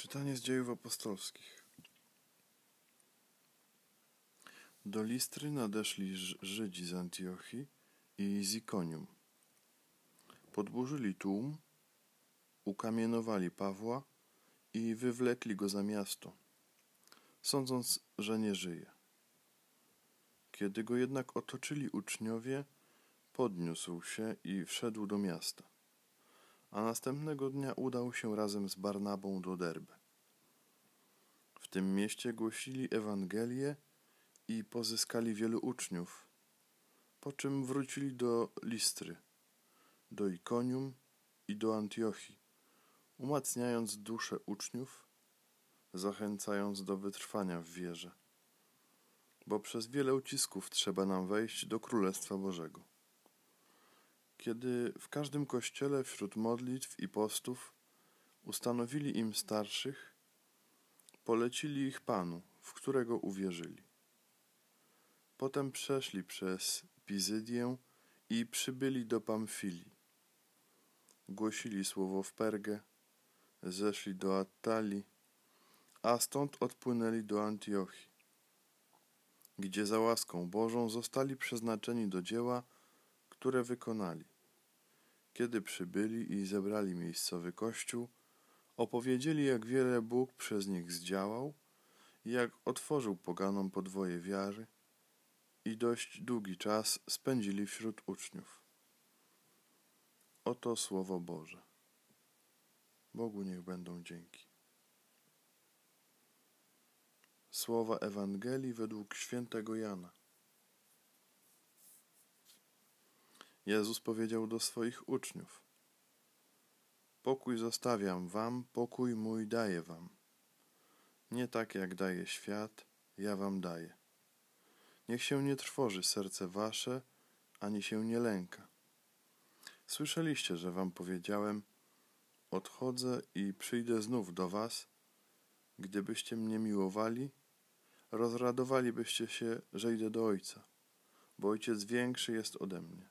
Czytanie z dziejów apostolskich. Do Listry nadeszli Żydzi z Antiochii i z Ikonium. Podburzyli tłum, ukamienowali Pawła i wywlekli go za miasto, sądząc, że nie żyje. Kiedy go jednak otoczyli uczniowie, podniósł się i wszedł do miasta a następnego dnia udał się razem z Barnabą do Derby. W tym mieście głosili Ewangelię i pozyskali wielu uczniów, po czym wrócili do Listry, do Ikonium i do Antiochii, umacniając duszę uczniów, zachęcając do wytrwania w wierze, bo przez wiele ucisków trzeba nam wejść do Królestwa Bożego kiedy w każdym kościele wśród modlitw i postów ustanowili im starszych, polecili ich Panu, w którego uwierzyli. Potem przeszli przez Pizydię i przybyli do Pamfilii. Głosili słowo w Pergę, zeszli do Attali, a stąd odpłynęli do Antiochii, gdzie za łaską Bożą zostali przeznaczeni do dzieła, które wykonali. Kiedy przybyli i zebrali miejscowy kościół, opowiedzieli, jak wiele Bóg przez nich zdziałał i jak otworzył poganom podwoje wiary i dość długi czas spędzili wśród uczniów. Oto Słowo Boże. Bogu niech będą dzięki. Słowa Ewangelii według świętego Jana. Jezus powiedział do swoich uczniów: Pokój zostawiam wam, pokój mój daję wam. Nie tak jak daje świat, ja wam daję. Niech się nie trwoży serce wasze, ani się nie lęka. Słyszeliście, że wam powiedziałem: Odchodzę i przyjdę znów do was. Gdybyście mnie miłowali, rozradowalibyście się, że idę do Ojca, bo Ojciec większy jest ode mnie.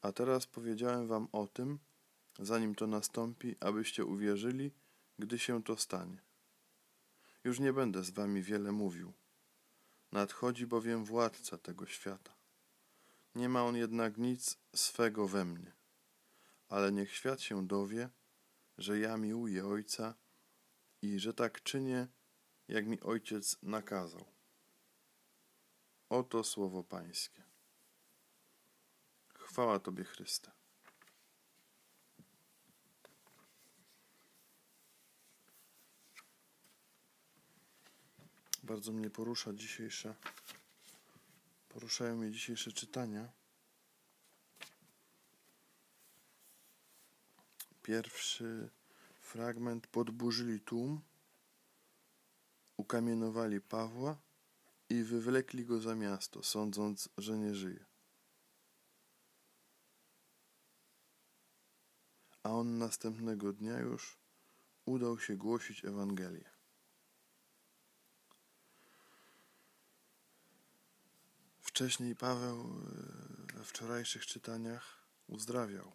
A teraz powiedziałem wam o tym, zanim to nastąpi, abyście uwierzyli, gdy się to stanie. Już nie będę z wami wiele mówił. Nadchodzi bowiem władca tego świata. Nie ma on jednak nic swego we mnie, ale niech świat się dowie, że ja miłuję Ojca i że tak czynię, jak mi Ojciec nakazał. Oto słowo Pańskie. Chwała Tobie, Chryste. Bardzo mnie porusza dzisiejsze, poruszają mnie dzisiejsze czytania. Pierwszy fragment podburzyli tłum, ukamienowali Pawła i wywlekli go za miasto, sądząc, że nie żyje. A on następnego dnia już udał się głosić Ewangelię. Wcześniej Paweł e, we wczorajszych czytaniach uzdrawiał,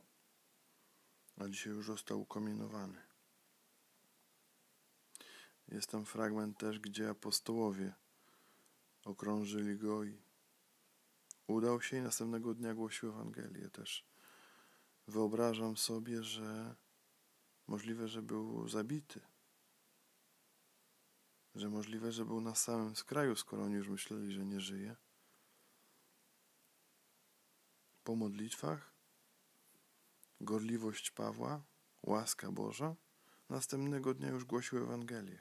a dzisiaj już został ukomienowany. Jest tam fragment też, gdzie apostołowie okrążyli go i udał się i następnego dnia głosił Ewangelię też wyobrażam sobie, że możliwe, że był zabity. Że możliwe, że był na samym skraju, skoro oni już myśleli, że nie żyje. Po modlitwach, gorliwość Pawła, łaska Boża, następnego dnia już głosił Ewangelię.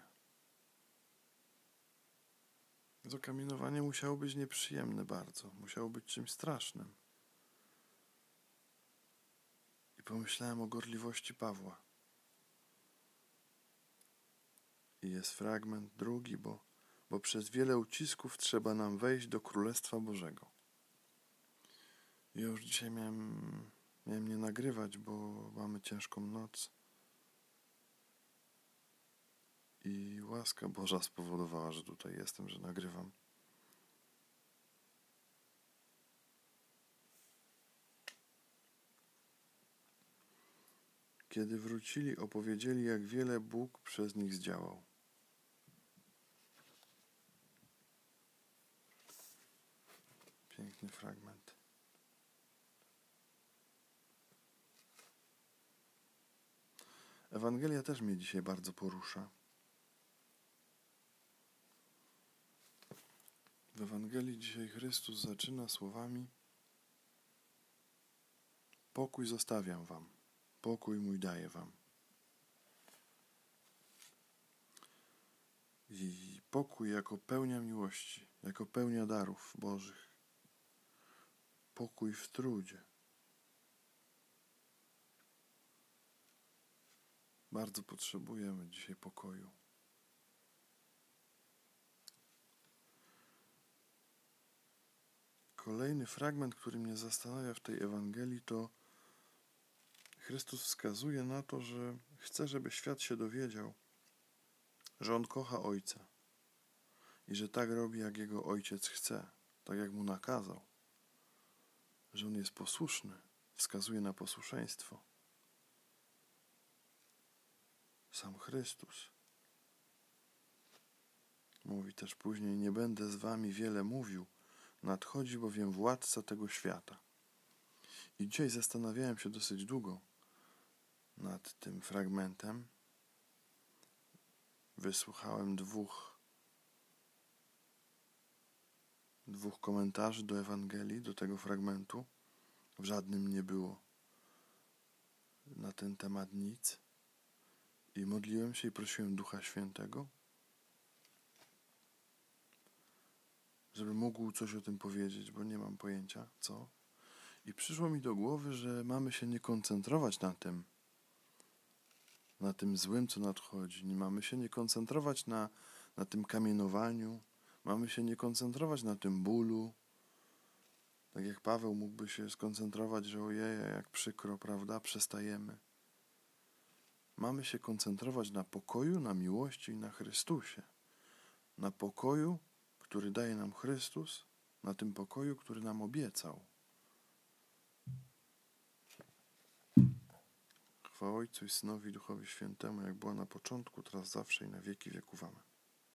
Zakamienowanie musiało być nieprzyjemne bardzo, musiało być czymś strasznym pomyślałem o gorliwości Pawła. I jest fragment drugi, bo, bo przez wiele ucisków trzeba nam wejść do Królestwa Bożego. Ja już dzisiaj miałem, miałem nie nagrywać, bo mamy ciężką noc. I łaska Boża spowodowała, że tutaj jestem, że nagrywam. Kiedy wrócili, opowiedzieli, jak wiele Bóg przez nich zdziałał. Piękny fragment. Ewangelia też mnie dzisiaj bardzo porusza. W Ewangelii dzisiaj Chrystus zaczyna słowami: Pokój zostawiam wam, pokój mój daję wam. I pokój jako pełnia miłości, jako pełnia darów Bożych. Pokój w trudzie. Bardzo potrzebujemy dzisiaj pokoju. Kolejny fragment, który mnie zastanawia w tej Ewangelii, to Chrystus wskazuje na to, że chce, żeby świat się dowiedział, że On kocha Ojca i że tak robi, jak Jego Ojciec chce, tak jak Mu nakazał, że On jest posłuszny, wskazuje na posłuszeństwo. Sam Chrystus. Mówi też później: Nie będę z wami wiele mówił, nadchodzi bowiem władca tego świata. I dzisiaj zastanawiałem się dosyć długo nad tym fragmentem. Wysłuchałem dwóch, dwóch komentarzy do Ewangelii, do tego fragmentu. W żadnym nie było na ten temat nic. I modliłem się i prosiłem Ducha Świętego, żeby mógł coś o tym powiedzieć, bo nie mam pojęcia co. I przyszło mi do głowy, że mamy się nie koncentrować na tym, na tym złym, co nadchodzi. Nie mamy się nie koncentrować na, na tym kamienowaniu, mamy się nie koncentrować na tym bólu. Tak jak Paweł mógłby się skoncentrować, że ojej, jak przykro, prawda, przestajemy. Mamy się koncentrować na pokoju, na miłości i na Chrystusie. Na pokoju, który daje nam Chrystus, na tym pokoju, który nam obiecał. Chwała Ojcu i Synowi i Duchowi Świętemu, jak była na początku, teraz zawsze i na wieki wieków. Amen.